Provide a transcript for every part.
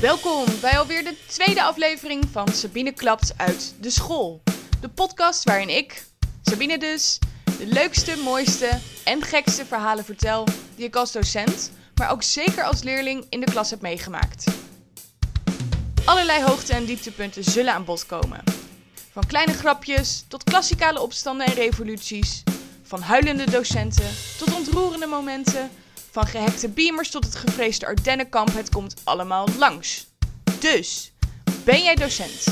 Welkom bij alweer de tweede aflevering van Sabine Klapt uit de school. De podcast waarin ik, Sabine dus, de leukste, mooiste en gekste verhalen vertel die ik als docent, maar ook zeker als leerling in de klas heb meegemaakt. Allerlei hoogte- en dieptepunten zullen aan bod komen. Van kleine grapjes tot klassikale opstanden en revoluties. Van huilende docenten tot ontroerende momenten. Van gehackte beamers tot het gevreesde Ardennenkamp. Het komt allemaal langs. Dus, ben jij docent?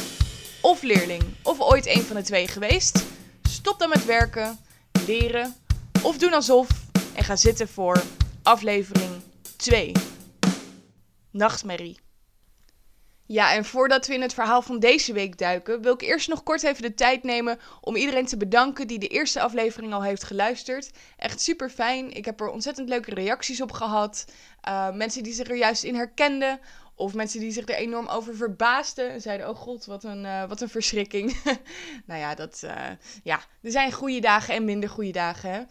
Of leerling? Of ooit een van de twee geweest? Stop dan met werken, leren of doen alsof en ga zitten voor aflevering 2. Nachtmerrie. Ja, en voordat we in het verhaal van deze week duiken, wil ik eerst nog kort even de tijd nemen om iedereen te bedanken die de eerste aflevering al heeft geluisterd. Echt super fijn. Ik heb er ontzettend leuke reacties op gehad. Uh, mensen die zich er juist in herkenden. Of mensen die zich er enorm over verbaasden en zeiden: Oh god, wat een, uh, wat een verschrikking. nou ja, dat, uh, ja, er zijn goede dagen en minder goede dagen. Hè?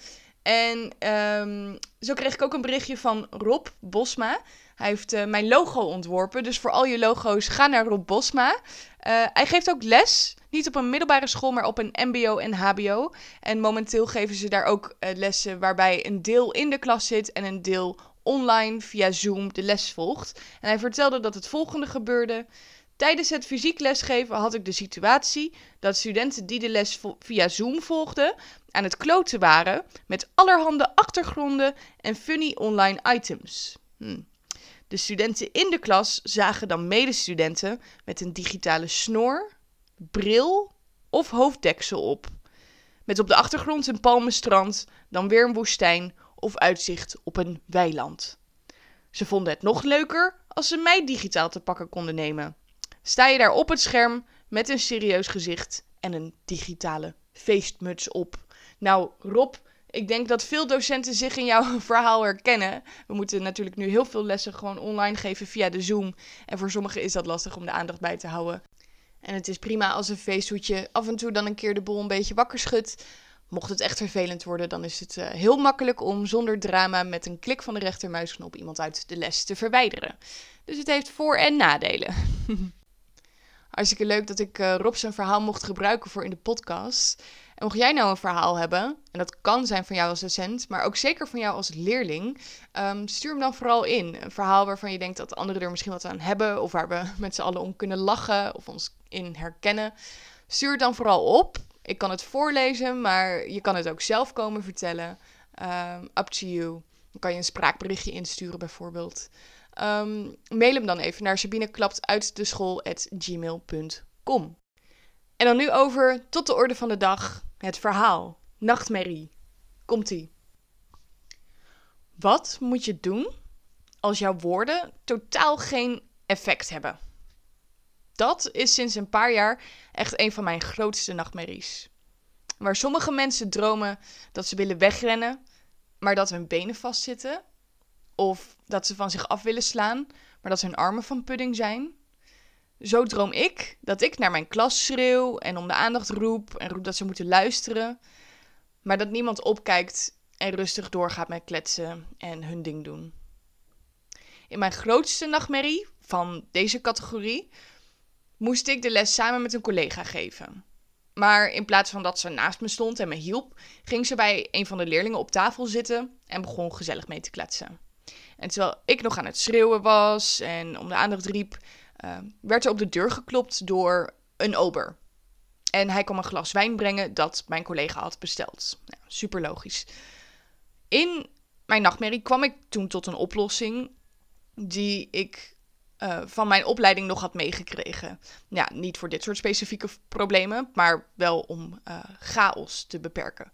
En um, zo kreeg ik ook een berichtje van Rob Bosma. Hij heeft uh, mijn logo ontworpen. Dus voor al je logo's, ga naar Rob Bosma. Uh, hij geeft ook les. Niet op een middelbare school, maar op een MBO en HBO. En momenteel geven ze daar ook uh, lessen waarbij een deel in de klas zit en een deel online via Zoom de les volgt. En hij vertelde dat het volgende gebeurde. Tijdens het fysiek lesgeven had ik de situatie dat studenten die de les via Zoom volgden aan het kloten waren met allerhande achtergronden en funny online items. Hm. De studenten in de klas zagen dan medestudenten met een digitale snor, bril of hoofddeksel op. Met op de achtergrond een palmenstrand, dan weer een woestijn of uitzicht op een weiland. Ze vonden het nog leuker als ze mij digitaal te pakken konden nemen. Sta je daar op het scherm met een serieus gezicht en een digitale feestmuts op. Nou, Rob, ik denk dat veel docenten zich in jouw verhaal herkennen. We moeten natuurlijk nu heel veel lessen gewoon online geven via de Zoom. En voor sommigen is dat lastig om de aandacht bij te houden. En het is prima als een feesthoedje af en toe dan een keer de boel een beetje wakker schudt. Mocht het echt vervelend worden, dan is het uh, heel makkelijk om zonder drama met een klik van de rechtermuisknop iemand uit de les te verwijderen. Dus het heeft voor- en nadelen. Hartstikke leuk dat ik uh, Rob zijn verhaal mocht gebruiken voor in de podcast. En mocht jij nou een verhaal hebben, en dat kan zijn van jou als docent, maar ook zeker van jou als leerling, um, stuur hem dan vooral in. Een verhaal waarvan je denkt dat anderen er misschien wat aan hebben, of waar we met z'n allen om kunnen lachen of ons in herkennen. Stuur het dan vooral op. Ik kan het voorlezen, maar je kan het ook zelf komen vertellen. Um, up to you. Dan kan je een spraakberichtje insturen bijvoorbeeld. Um, mail hem dan even naar sabineklaptuitdeschool.gmail.com En dan nu over tot de orde van de dag. Het verhaal. Nachtmerrie. Komt-ie. Wat moet je doen als jouw woorden totaal geen effect hebben? Dat is sinds een paar jaar echt een van mijn grootste nachtmerries. Waar sommige mensen dromen dat ze willen wegrennen, maar dat hun benen vastzitten. Of dat ze van zich af willen slaan, maar dat hun armen van pudding zijn. Zo droom ik dat ik naar mijn klas schreeuw en om de aandacht roep en roep dat ze moeten luisteren. Maar dat niemand opkijkt en rustig doorgaat met kletsen en hun ding doen. In mijn grootste nachtmerrie van deze categorie moest ik de les samen met een collega geven. Maar in plaats van dat ze naast me stond en me hielp, ging ze bij een van de leerlingen op tafel zitten en begon gezellig mee te kletsen. En terwijl ik nog aan het schreeuwen was en om de aandacht riep, uh, werd er op de deur geklopt door een ober. En hij kwam een glas wijn brengen dat mijn collega had besteld. Super logisch. In mijn nachtmerrie kwam ik toen tot een oplossing die ik uh, van mijn opleiding nog had meegekregen. Ja, niet voor dit soort specifieke problemen, maar wel om uh, chaos te beperken.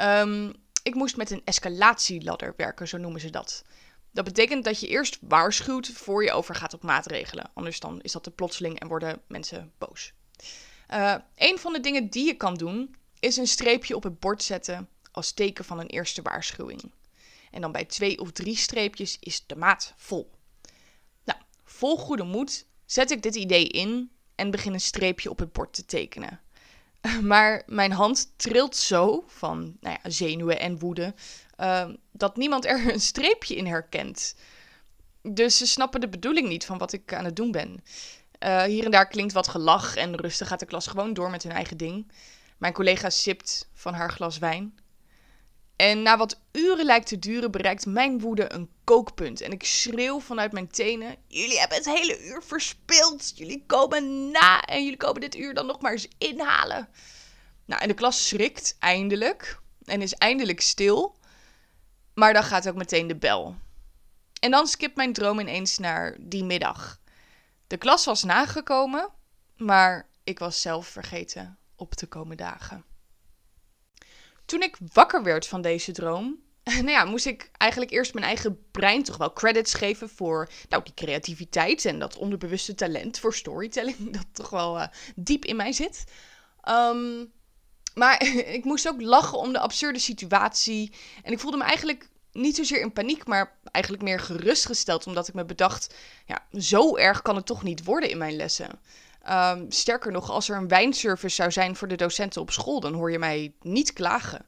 Um, ik moest met een escalatieladder werken, zo noemen ze dat. Dat betekent dat je eerst waarschuwt voor je overgaat op maatregelen. Anders dan is dat te plotseling en worden mensen boos. Uh, een van de dingen die je kan doen, is een streepje op het bord zetten als teken van een eerste waarschuwing. En dan bij twee of drie streepjes is de maat vol. Nou, vol goede moed zet ik dit idee in en begin een streepje op het bord te tekenen. Maar mijn hand trilt zo van nou ja, zenuwen en woede uh, dat niemand er een streepje in herkent. Dus ze snappen de bedoeling niet van wat ik aan het doen ben. Uh, hier en daar klinkt wat gelach en rustig gaat de klas gewoon door met hun eigen ding. Mijn collega sipt van haar glas wijn. En na wat uren lijkt te duren, bereikt mijn woede een kookpunt. En ik schreeuw vanuit mijn tenen: Jullie hebben het hele uur verspild. Jullie komen na en jullie komen dit uur dan nog maar eens inhalen. Nou, en de klas schrikt eindelijk en is eindelijk stil. Maar dan gaat ook meteen de bel. En dan skipt mijn droom ineens naar die middag. De klas was nagekomen, maar ik was zelf vergeten op te komen dagen. Toen ik wakker werd van deze droom, nou ja, moest ik eigenlijk eerst mijn eigen brein toch wel credits geven voor nou, die creativiteit en dat onderbewuste talent voor storytelling, dat toch wel uh, diep in mij zit. Um, maar ik moest ook lachen om de absurde situatie. En ik voelde me eigenlijk niet zozeer in paniek, maar eigenlijk meer gerustgesteld. Omdat ik me bedacht, ja, zo erg kan het toch niet worden in mijn lessen. Um, sterker nog, als er een wijnservice zou zijn voor de docenten op school, dan hoor je mij niet klagen.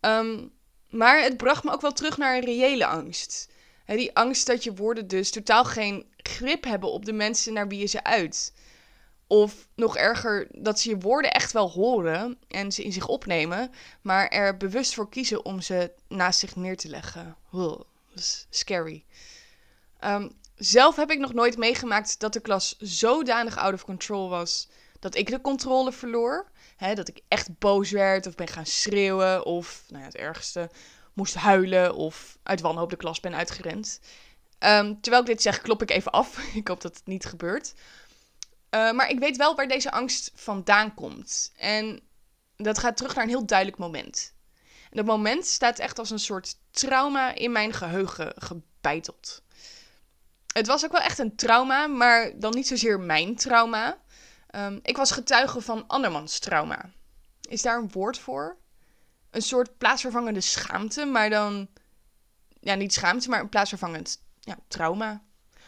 Um, maar het bracht me ook wel terug naar een reële angst. Die angst dat je woorden dus totaal geen grip hebben op de mensen naar wie je ze uit. Of nog erger, dat ze je woorden echt wel horen en ze in zich opnemen, maar er bewust voor kiezen om ze naast zich neer te leggen. dat is scary. Um, zelf heb ik nog nooit meegemaakt dat de klas zodanig out of control was dat ik de controle verloor. dat ik echt boos werd of ben gaan schreeuwen of, nou ja, het ergste, moest huilen of uit wanhoop de klas ben uitgerend. Um, terwijl ik dit zeg, klop ik even af. ik hoop dat het niet gebeurt. Uh, maar ik weet wel waar deze angst vandaan komt. En dat gaat terug naar een heel duidelijk moment. En dat moment staat echt als een soort trauma in mijn geheugen gebeiteld. Het was ook wel echt een trauma, maar dan niet zozeer mijn trauma. Um, ik was getuige van andermans trauma. Is daar een woord voor? Een soort plaatsvervangende schaamte, maar dan. Ja, niet schaamte, maar een plaatsvervangend ja, trauma.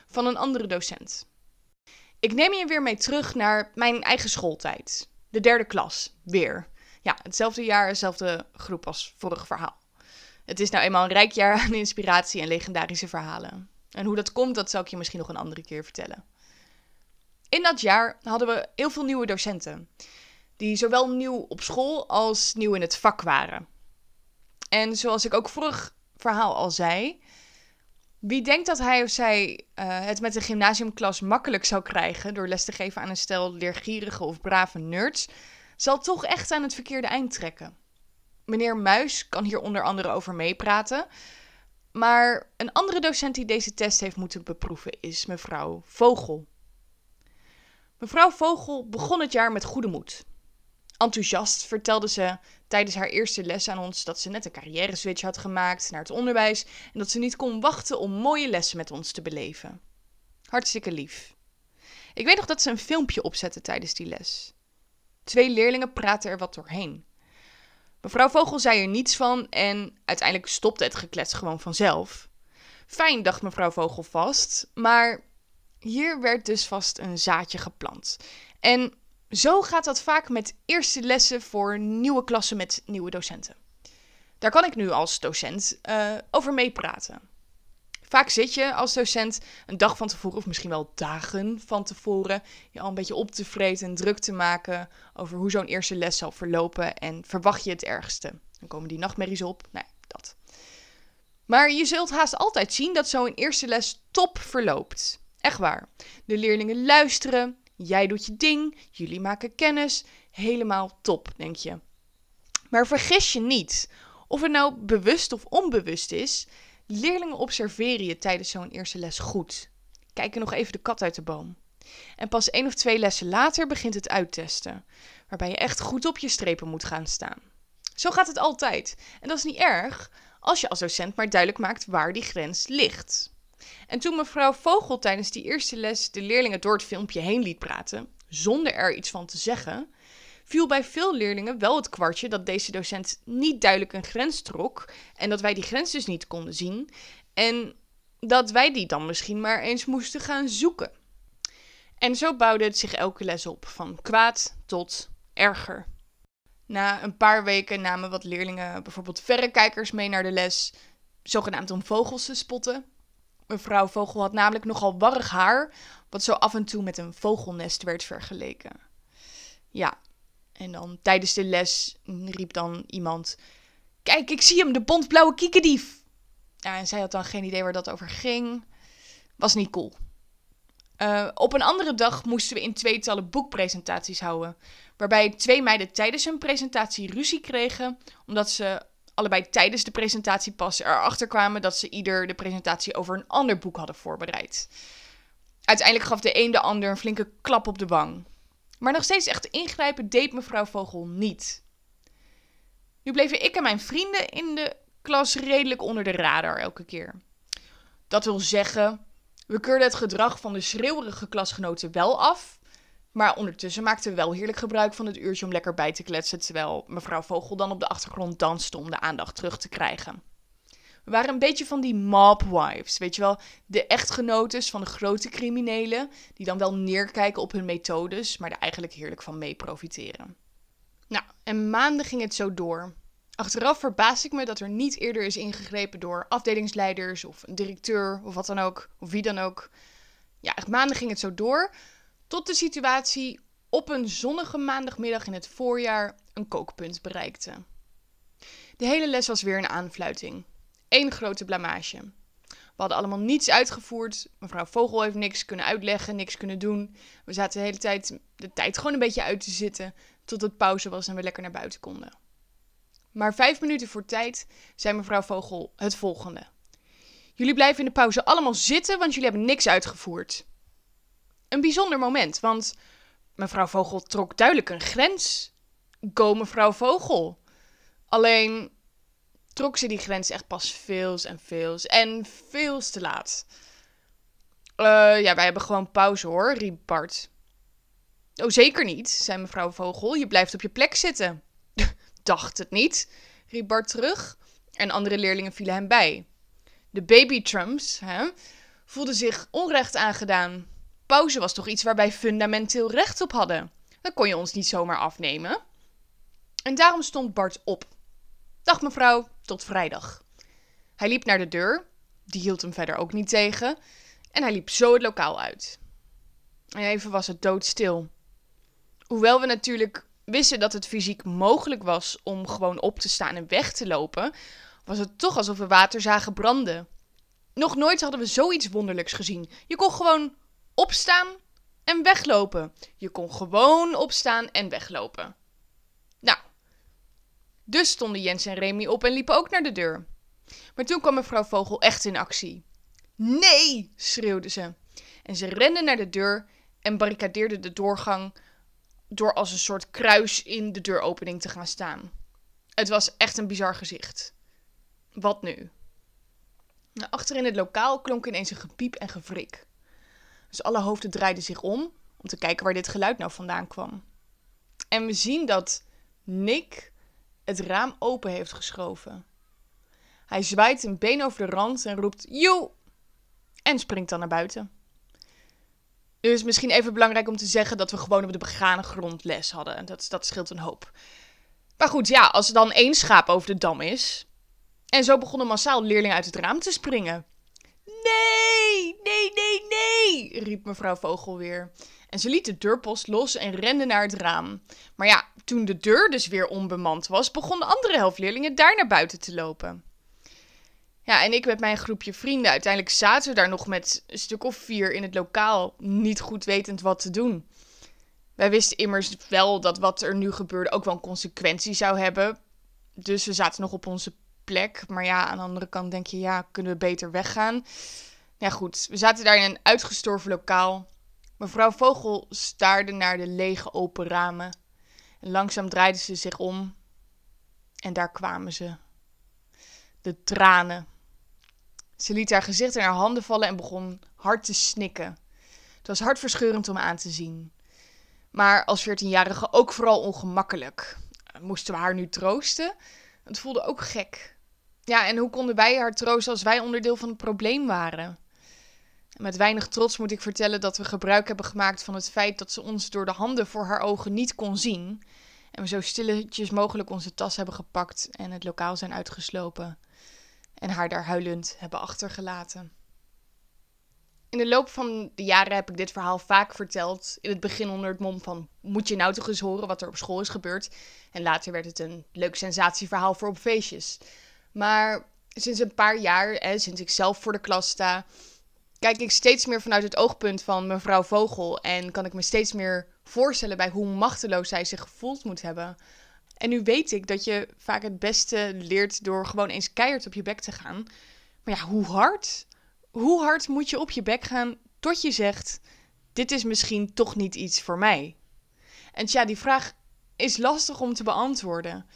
Van een andere docent. Ik neem je weer mee terug naar mijn eigen schooltijd. De derde klas, weer. Ja, hetzelfde jaar, dezelfde groep als vorig verhaal. Het is nou eenmaal een rijk jaar aan inspiratie en legendarische verhalen. En hoe dat komt, dat zal ik je misschien nog een andere keer vertellen. In dat jaar hadden we heel veel nieuwe docenten. Die zowel nieuw op school als nieuw in het vak waren. En zoals ik ook vorig verhaal al zei, wie denkt dat hij of zij uh, het met de gymnasiumklas makkelijk zou krijgen door les te geven aan een stel leergierige of brave nerds, zal toch echt aan het verkeerde eind trekken. Meneer Muis kan hier onder andere over meepraten. Maar een andere docent die deze test heeft moeten beproeven is mevrouw Vogel. Mevrouw Vogel begon het jaar met goede moed. Enthousiast vertelde ze tijdens haar eerste les aan ons dat ze net een carrière switch had gemaakt naar het onderwijs en dat ze niet kon wachten om mooie lessen met ons te beleven. Hartstikke lief. Ik weet nog dat ze een filmpje opzette tijdens die les. Twee leerlingen praten er wat doorheen. Mevrouw Vogel zei er niets van en uiteindelijk stopte het geklets gewoon vanzelf. Fijn, dacht mevrouw Vogel vast, maar hier werd dus vast een zaadje geplant. En zo gaat dat vaak met eerste lessen voor nieuwe klassen met nieuwe docenten. Daar kan ik nu als docent uh, over meepraten. Vaak zit je als docent een dag van tevoren, of misschien wel dagen van tevoren, je al een beetje op te vreten en druk te maken over hoe zo'n eerste les zal verlopen en verwacht je het ergste. Dan komen die nachtmerries op. Nee, dat. Maar je zult haast altijd zien dat zo'n eerste les top verloopt. Echt waar. De leerlingen luisteren, Jij doet je ding, jullie maken kennis. Helemaal top, denk je. Maar vergis je niet. Of het nou bewust of onbewust is, leerlingen observeren je tijdens zo'n eerste les goed. Kijken nog even de kat uit de boom. En pas één of twee lessen later begint het uittesten, waarbij je echt goed op je strepen moet gaan staan. Zo gaat het altijd. En dat is niet erg, als je als docent maar duidelijk maakt waar die grens ligt. En toen mevrouw Vogel tijdens die eerste les de leerlingen door het filmpje heen liet praten, zonder er iets van te zeggen, viel bij veel leerlingen wel het kwartje dat deze docent niet duidelijk een grens trok en dat wij die grens dus niet konden zien en dat wij die dan misschien maar eens moesten gaan zoeken. En zo bouwde het zich elke les op, van kwaad tot erger. Na een paar weken namen wat leerlingen bijvoorbeeld verrekijkers mee naar de les, zogenaamd om vogels te spotten. Mevrouw Vogel had namelijk nogal warrig haar, wat zo af en toe met een vogelnest werd vergeleken. Ja, en dan tijdens de les riep dan iemand: Kijk, ik zie hem, de bontblauwe kiekendief. Ja, en zij had dan geen idee waar dat over ging. Was niet cool. Uh, op een andere dag moesten we in tweetallen boekpresentaties houden. Waarbij twee meiden tijdens hun presentatie ruzie kregen. Omdat ze allebei tijdens de presentatie pas erachter kwamen dat ze ieder de presentatie over een ander boek hadden voorbereid. Uiteindelijk gaf de een de ander een flinke klap op de wang. Maar nog steeds echt ingrijpen deed mevrouw Vogel niet. Nu bleven ik en mijn vrienden in de klas redelijk onder de radar elke keer. Dat wil zeggen, we keurden het gedrag van de schreeuwerige klasgenoten wel af. Maar ondertussen maakten we wel heerlijk gebruik van het uurtje om lekker bij te kletsen. Terwijl mevrouw Vogel dan op de achtergrond danste om de aandacht terug te krijgen. We waren een beetje van die mobwives, weet je wel, de echtgenotes van de grote criminelen, die dan wel neerkijken op hun methodes, maar er eigenlijk heerlijk van mee profiteren. Nou, en maanden ging het zo door. Achteraf verbaas ik me dat er niet eerder is ingegrepen door afdelingsleiders of een directeur of wat dan ook, of wie dan ook. Ja, echt maanden ging het zo door, tot de situatie op een zonnige maandagmiddag in het voorjaar een kookpunt bereikte. De hele les was weer een aanfluiting. Eén grote blamage. We hadden allemaal niets uitgevoerd. Mevrouw Vogel heeft niks kunnen uitleggen, niks kunnen doen. We zaten de hele tijd de tijd gewoon een beetje uit te zitten. Tot het pauze was en we lekker naar buiten konden. Maar vijf minuten voor tijd zei mevrouw Vogel het volgende. Jullie blijven in de pauze allemaal zitten, want jullie hebben niks uitgevoerd. Een bijzonder moment, want mevrouw Vogel trok duidelijk een grens. Go mevrouw Vogel. Alleen trok ze die grens echt pas veels en veels en veels te laat. Uh, ja, wij hebben gewoon pauze hoor, riep Bart. Oh, zeker niet, zei mevrouw Vogel. Je blijft op je plek zitten. Dacht het niet, riep Bart terug. En andere leerlingen vielen hem bij. De baby Trumps hè, voelden zich onrecht aangedaan. Pauze was toch iets waar wij fundamenteel recht op hadden. Dat kon je ons niet zomaar afnemen. En daarom stond Bart op. Dag mevrouw, tot vrijdag. Hij liep naar de deur, die hield hem verder ook niet tegen, en hij liep zo het lokaal uit. En even was het doodstil. Hoewel we natuurlijk wisten dat het fysiek mogelijk was om gewoon op te staan en weg te lopen, was het toch alsof we water zagen branden. Nog nooit hadden we zoiets wonderlijks gezien. Je kon gewoon opstaan en weglopen. Je kon gewoon opstaan en weglopen. Dus stonden Jens en Remy op en liepen ook naar de deur. Maar toen kwam mevrouw Vogel echt in actie. Nee, schreeuwde ze. En ze rende naar de deur en barricadeerde de doorgang door als een soort kruis in de deuropening te gaan staan. Het was echt een bizar gezicht. Wat nu? Nou, achter in het lokaal klonk ineens een gepiep en gewrik. Dus alle hoofden draaiden zich om om te kijken waar dit geluid nou vandaan kwam. En we zien dat Nick het raam open heeft geschoven. Hij zwaait een been over de rand en roept joe en springt dan naar buiten. Nu is het misschien even belangrijk om te zeggen dat we gewoon op de begane grond les hadden. Dat, dat scheelt een hoop. Maar goed, ja, als er dan één schaap over de dam is. En zo begonnen massaal leerlingen uit het raam te springen. Nee, nee, nee, nee, riep mevrouw Vogel weer. En ze liet de deurpost los en rende naar het raam. Maar ja, toen de deur dus weer onbemand was, begon de andere helft leerlingen daar naar buiten te lopen. Ja, en ik met mijn groepje vrienden, uiteindelijk zaten we daar nog met een stuk of vier in het lokaal, niet goed wetend wat te doen. Wij wisten immers wel dat wat er nu gebeurde ook wel een consequentie zou hebben. Dus we zaten nog op onze plek. Maar ja, aan de andere kant denk je, ja, kunnen we beter weggaan? Ja, goed. We zaten daar in een uitgestorven lokaal. Mevrouw Vogel staarde naar de lege open ramen. Langzaam draaide ze zich om. En daar kwamen ze. De tranen. Ze liet haar gezicht in haar handen vallen en begon hard te snikken. Het was hartverscheurend om aan te zien. Maar als veertienjarige ook vooral ongemakkelijk. Moesten we haar nu troosten? Het voelde ook gek. Ja, en hoe konden wij haar troosten als wij onderdeel van het probleem waren? Met weinig trots moet ik vertellen dat we gebruik hebben gemaakt van het feit dat ze ons door de handen voor haar ogen niet kon zien. En we zo stilletjes mogelijk onze tas hebben gepakt en het lokaal zijn uitgeslopen. En haar daar huilend hebben achtergelaten. In de loop van de jaren heb ik dit verhaal vaak verteld. In het begin onder het mom van, moet je nou toch eens horen wat er op school is gebeurd? En later werd het een leuk sensatieverhaal voor op feestjes. Maar sinds een paar jaar, hè, sinds ik zelf voor de klas sta, kijk ik steeds meer vanuit het oogpunt van mevrouw Vogel. En kan ik me steeds meer voorstellen bij hoe machteloos zij zich gevoeld moet hebben. En nu weet ik dat je vaak het beste leert door gewoon eens keihard op je bek te gaan. Maar ja, hoe hard? Hoe hard moet je op je bek gaan tot je zegt: Dit is misschien toch niet iets voor mij? En ja, die vraag is lastig om te beantwoorden.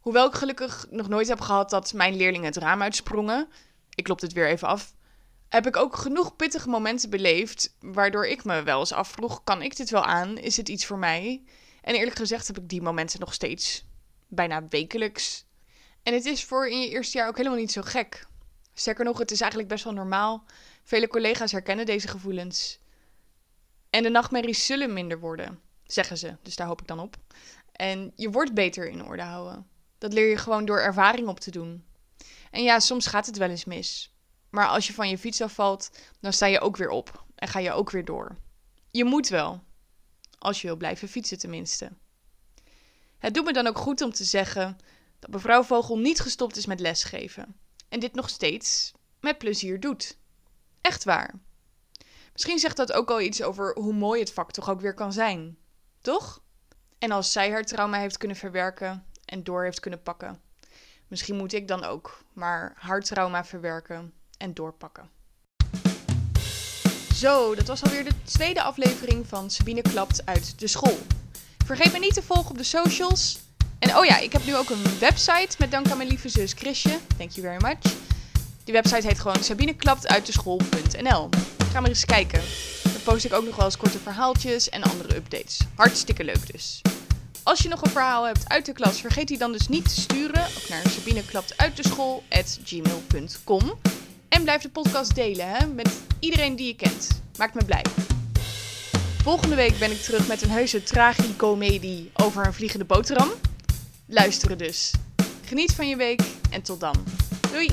Hoewel ik gelukkig nog nooit heb gehad dat mijn leerlingen het raam uitsprongen, ik klop het weer even af, heb ik ook genoeg pittige momenten beleefd, waardoor ik me wel eens afvroeg: kan ik dit wel aan? Is het iets voor mij? En eerlijk gezegd heb ik die momenten nog steeds, bijna wekelijks. En het is voor in je eerste jaar ook helemaal niet zo gek. Sterker nog, het is eigenlijk best wel normaal. Vele collega's herkennen deze gevoelens. En de nachtmerries zullen minder worden, zeggen ze. Dus daar hoop ik dan op. En je wordt beter in orde houden. Dat leer je gewoon door ervaring op te doen. En ja, soms gaat het wel eens mis. Maar als je van je fiets afvalt, dan sta je ook weer op en ga je ook weer door. Je moet wel. Als je wil blijven fietsen tenminste. Het doet me dan ook goed om te zeggen dat mevrouw Vogel niet gestopt is met lesgeven. En dit nog steeds met plezier doet. Echt waar. Misschien zegt dat ook al iets over hoe mooi het vak toch ook weer kan zijn. Toch? En als zij haar trauma heeft kunnen verwerken en door heeft kunnen pakken. Misschien moet ik dan ook maar haar trauma verwerken en doorpakken. Zo, dat was alweer de tweede aflevering van Sabine Klapt uit de school. Vergeet me niet te volgen op de socials. En oh ja, ik heb nu ook een website met dank aan mijn lieve zus Chrisje. Thank you very much. Die website heet gewoon sabineklaptuitdeschool.nl. Ga maar eens kijken. Daar post ik ook nog wel eens korte verhaaltjes en andere updates. Hartstikke leuk dus. Als je nog een verhaal hebt uit de klas, vergeet die dan dus niet te sturen. Ook naar sabineklaptuitdeschool.gmail.com En blijf de podcast delen hè, met iedereen die je kent. Maakt me blij. Volgende week ben ik terug met een heuse tragicomedie over een vliegende boterham. Luisteren dus. Geniet van je week en tot dan. Doei!